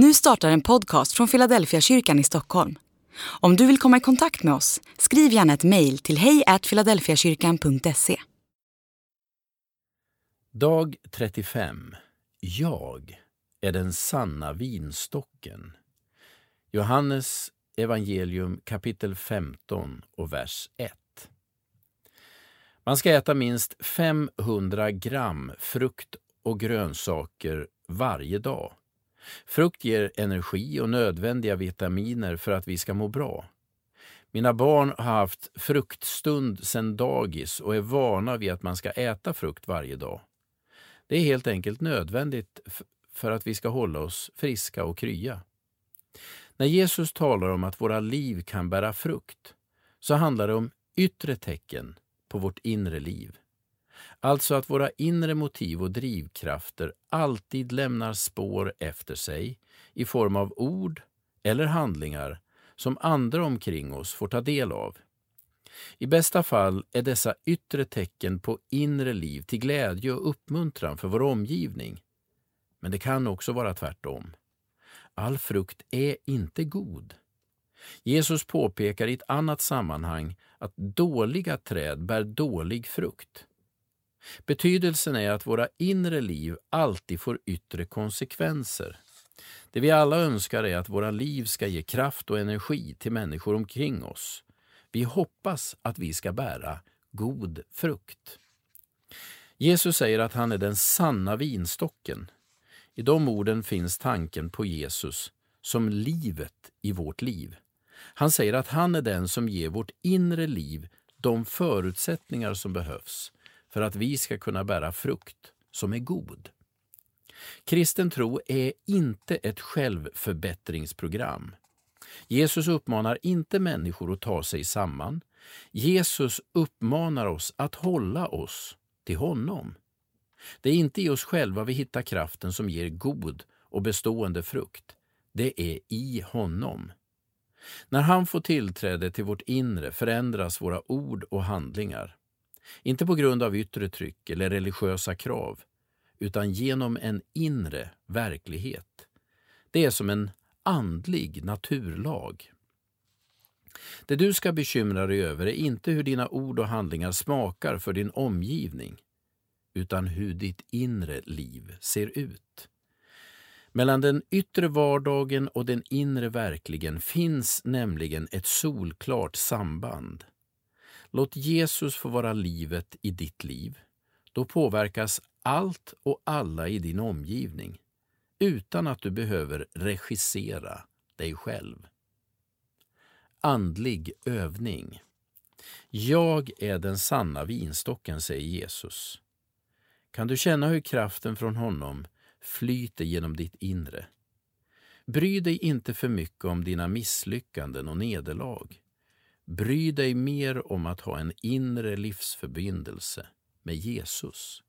Nu startar en podcast från Philadelphia kyrkan i Stockholm. Om du vill komma i kontakt med oss, skriv gärna ett mejl till hejfiladelfiakyrkan.se. Dag 35. Jag är den sanna vinstocken. Johannes evangelium kapitel 15 och vers 1. Man ska äta minst 500 gram frukt och grönsaker varje dag. Frukt ger energi och nödvändiga vitaminer för att vi ska må bra. Mina barn har haft fruktstund sedan dagis och är vana vid att man ska äta frukt varje dag. Det är helt enkelt nödvändigt för att vi ska hålla oss friska och krya. När Jesus talar om att våra liv kan bära frukt så handlar det om yttre tecken på vårt inre liv. Alltså att våra inre motiv och drivkrafter alltid lämnar spår efter sig i form av ord eller handlingar som andra omkring oss får ta del av. I bästa fall är dessa yttre tecken på inre liv till glädje och uppmuntran för vår omgivning. Men det kan också vara tvärtom. All frukt är inte god. Jesus påpekar i ett annat sammanhang att dåliga träd bär dålig frukt. Betydelsen är att våra inre liv alltid får yttre konsekvenser. Det vi alla önskar är att våra liv ska ge kraft och energi till människor omkring oss. Vi hoppas att vi ska bära god frukt. Jesus säger att han är den sanna vinstocken. I de orden finns tanken på Jesus som livet i vårt liv. Han säger att han är den som ger vårt inre liv de förutsättningar som behövs för att vi ska kunna bära frukt som är god. Kristen tro är inte ett självförbättringsprogram. Jesus uppmanar inte människor att ta sig samman. Jesus uppmanar oss att hålla oss till honom. Det är inte i oss själva vi hittar kraften som ger god och bestående frukt. Det är i honom. När han får tillträde till vårt inre förändras våra ord och handlingar. Inte på grund av yttre tryck eller religiösa krav, utan genom en inre verklighet. Det är som en andlig naturlag. Det du ska bekymra dig över är inte hur dina ord och handlingar smakar för din omgivning, utan hur ditt inre liv ser ut. Mellan den yttre vardagen och den inre verkligen finns nämligen ett solklart samband. Låt Jesus få vara livet i ditt liv. Då påverkas allt och alla i din omgivning utan att du behöver regissera dig själv. Andlig övning. Jag är den sanna vinstocken, säger Jesus. Kan du känna hur kraften från honom flyter genom ditt inre? Bry dig inte för mycket om dina misslyckanden och nederlag. Bry dig mer om att ha en inre livsförbindelse med Jesus.